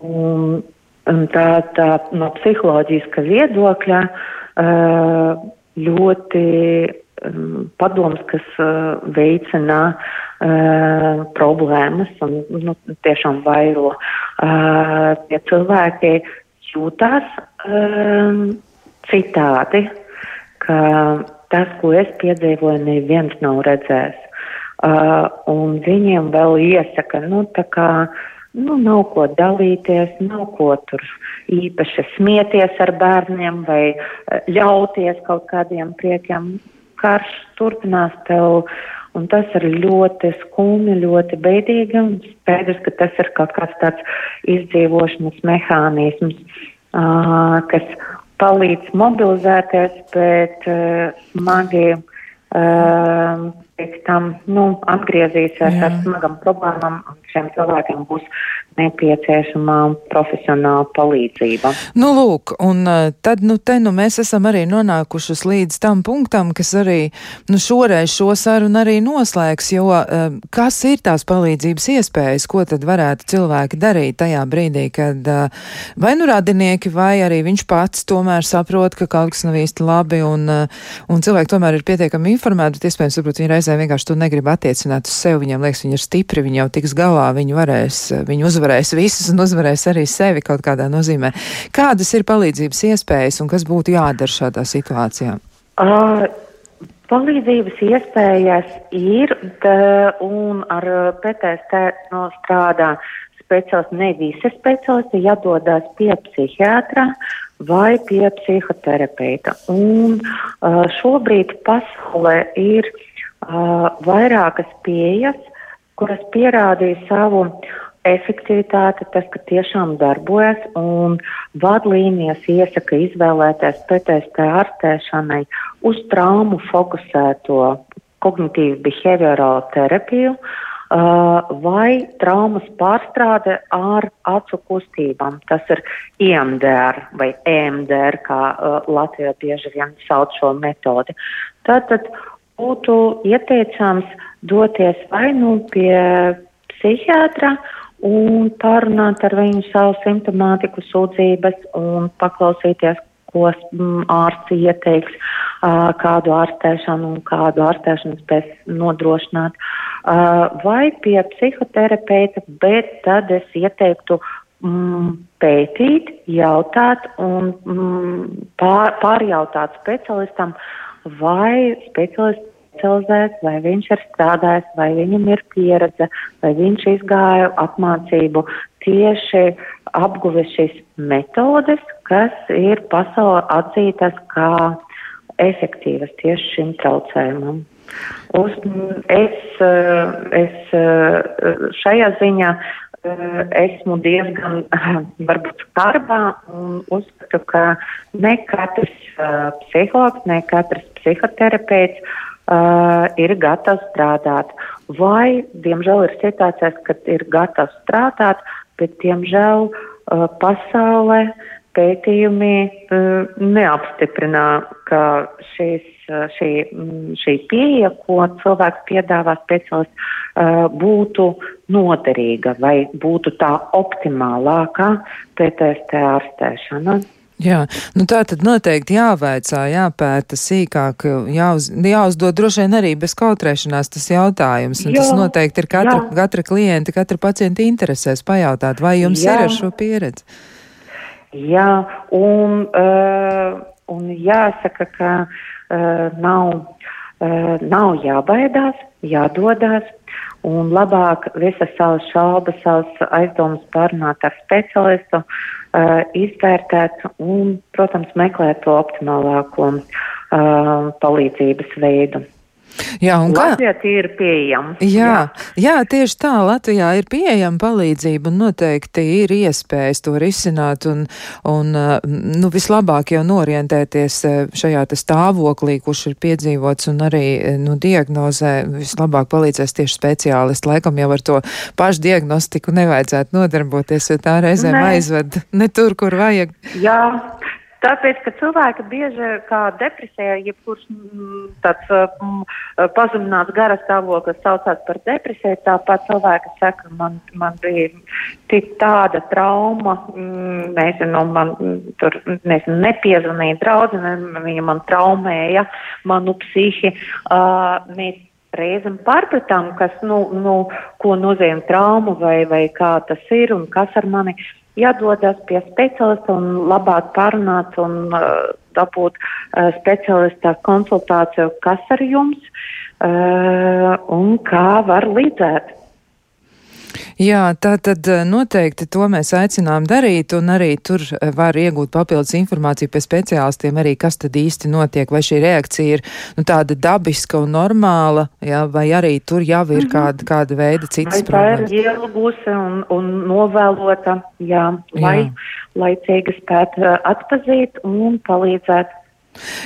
Un, un tā, tā no psiholoģiska viedokļa uh, ļoti padoms, kas veicina problēmas un nu, tiešām vairo. Tie cilvēki jūtās citādi, ka tas, ko es piedzīvoju, neviens nav redzējis. Uh, un viņiem vēl iesaka, nu, tā kā nu, nav ko dalīties, nav ko tur īpaši smieties ar bērniem vai ļauties kaut kādiem priekiem. Karš turpinās tev, un tas ir ļoti skumji, ļoti beidīgi, skaidrs, ka tas ir kaut kāds tāds izdzīvošanas mehānisms, uh, kas palīdz mobilizēties, bet uh, smagi uh, pēc tam nu, atgriezīsies Jā. ar smagām problēmām, un šiem cilvēkiem būs nepieciešama profesionāla palīdzība. Nu, lūk, un eh, tad, nu, te, nu, mēs esam arī nonākušas līdz tam punktam, kas arī, nu, šoreiz šo sarunu arī noslēgs, jo uh, kas ir tās palīdzības iespējas, ko tad varētu cilvēki darīt tajā brīdī, kad uh, vai nu radinieki, vai arī viņš pats tomēr saprot, ka kaut kas nav īsti labi, un, un cilvēki tomēr ir pietiekami informēti, bet iespējams, varbūt viņi reizē vienkārši to negrib attiecināt uz sevi, viņiem liekas, viņi ir stipri, viņi jau tiks galā, viņi varēs, viņi uzvarēs visus un uzvarēs arī sevi kaut kādā nozīmē. Kādas ir palīdzības iespējas un kas būtu jādara šādā situācijā? Uh, palīdzības iespējas ir, tā, un ar PTSD no strādā speciālisti, ne visi speciālisti, jādodas pie psihiatra vai pie psihoterapeita. Un uh, šobrīd pasaulē ir uh, vairākas pieejas, kuras pierādīja savu efektivitāte, tas, ka tiešām darbojas un vadlīnijas iesaka izvēlēties PTSD ārstēšanai uz traumu fokusēto kognitīvu behaviorālo terapiju uh, vai traumas pārstrāde ar acu kustībām. Tas ir IMDR vai EMDR, kā uh, Latvijā bieži vien sauc šo metodi. Tātad būtu ieteicams doties vai nu pie psihiatra, un pārunāt ar viņu savu simptomātiku, sūdzības un paklausīties, ko ārsts ieteiks, kādu ārstēšanu un kādu ārstēšanu spēs nodrošināt. Vai pie psihoterapeita, bet tad es ieteiktu pētīt, jautāt un pār, pārjautāt specialistam, vai specialists specializēts, vai viņš ir strādājis, vai viņam ir pieredze, vai viņš izgāja apmācību tieši apguvis šīs metodes, kas ir pasaulē atzītas kā efektīvas tieši šim traucējumam. Uz, es, es šajā ziņā esmu diezgan varbūt skarbā un uzskatu, ka ne katrs psihologs, ne katrs psihoterapeits uh, ir gatavs strādāt. Vai, diemžēl, ir situācijas, kad ir gatavs strādāt, bet, diemžēl, uh, pasaulē pētījumi uh, neapstiprinā, ka šīs, uh, šī, šī pieeja, ko cilvēks piedāvā speciālists, uh, būtu noderīga vai būtu tā optimālākā PTSD ārstēšana. Jā, nu tā tad noteikti jāvaicā, jāpēta sīkāk, jāuz, jāuzdod droši vien arī bez kautrēšanās tas jautājums. Un jā, tas noteikti ir katra, jā. katra klienta, katra pacienta interesēs pajautāt, vai jums jā. ir ar šo pieredzi. Jā, un, uh, un jāsaka, ka uh, nav, uh, nav jābaidās, jādodās. Un labāk visas savas šaubas, savas aizdomas pārunāt ar speciālistu, uh, uh, izvērtēt un, protams, meklēt to optimālāko uh, palīdzības veidu. Jā, un kā? Latvijā tie ir pieejami. Jā, jā. jā, tieši tā, Latvijā ir pieejama palīdzība un noteikti ir iespējas to risināt un, un nu, vislabāk jau norientēties šajā stāvoklī, kurš ir piedzīvots un arī nu, diagnozē vislabāk palīdzēs tieši speciālisti. Laikam jau ar to pašu diagnostiku nevajadzētu nodarboties, jo tā reizēm Nē. aizved ne tur, kur vajag. Jā. Tāpēc, ka cilvēki bieži kā depresija, jebkurš mm, tāds mm, pazemināts gara stāvoklis saucās par depresiju, tāpat cilvēki saka, man, man bija tik tāda trauma, mm, nezinu, man tur, nezinu, nepiezvanīja draudzene, viņa man traumēja, manu psihi. Uh, mēs reizēm pārpratām, kas, nu, nu, ko nozīmē trauma vai, vai kā tas ir un kas ar mani jādodas pie speciālista un labāk pārunāt un uh, dabūt uh, speciālista konsultāciju, kas ar jums uh, un kā var līdzēt. Jā, tā tad eh, noteikti to mēs aicinām darīt, un arī tur eh, var iegūt papildus informāciju pie speciālistiem, arī kas tad īsti notiek, vai šī reakcija ir nu, tāda dabiska un normāla, jā, vai arī tur jau ir mhm. kāda, kāda veida citas problēmas. Tā ir ielgusi un, un novēlota, jā, lai jā. laicīgi spētu eh, atpazīt un palīdzēt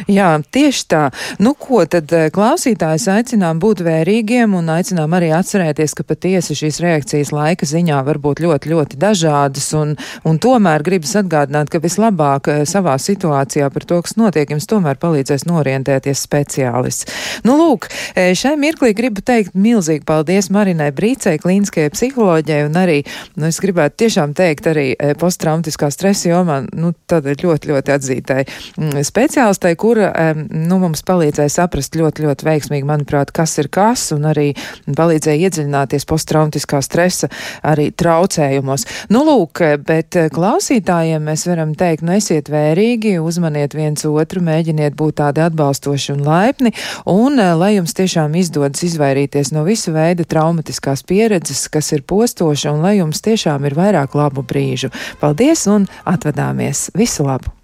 Jā, tieši tā. Nu, ko tad eh, klausītājs aicinām būt vērīgiem un aicinām arī atcerēties, ka patiesi šīs reakcijas laika ziņā var būt ļoti, ļoti dažādas un, un tomēr gribas atgādināt, ka vislabāk eh, savā situācijā par to, kas notiek, jums tomēr palīdzēs norientēties speciālists. Nu, lūk, eh, šai mirklī gribu teikt milzīgi paldies Marinai Brīcei, klīniskajai psiholoģijai un arī, nu, es gribētu tiešām teikt arī posttraumatiskā stresa jomā, nu, tad ļoti, ļoti atzītai mm, speciālisti atbalstai, kura nu, mums palīdzēja saprast ļoti, ļoti veiksmīgi, manuprāt, kas ir kas, un arī palīdzēja iedziļināties posttraumatiskā stresa arī traucējumos. Nu, lūk, bet klausītājiem mēs varam teikt, nu, esiet vērīgi, uzmaniet viens otru, mēģiniet būt tādi atbalstoši un laipni, un eh, lai jums tiešām izdodas izvairīties no visu veidu traumatiskās pieredzes, kas ir postoša, un lai jums tiešām ir vairāk labu brīžu. Paldies un atvadāmies! Visu labu!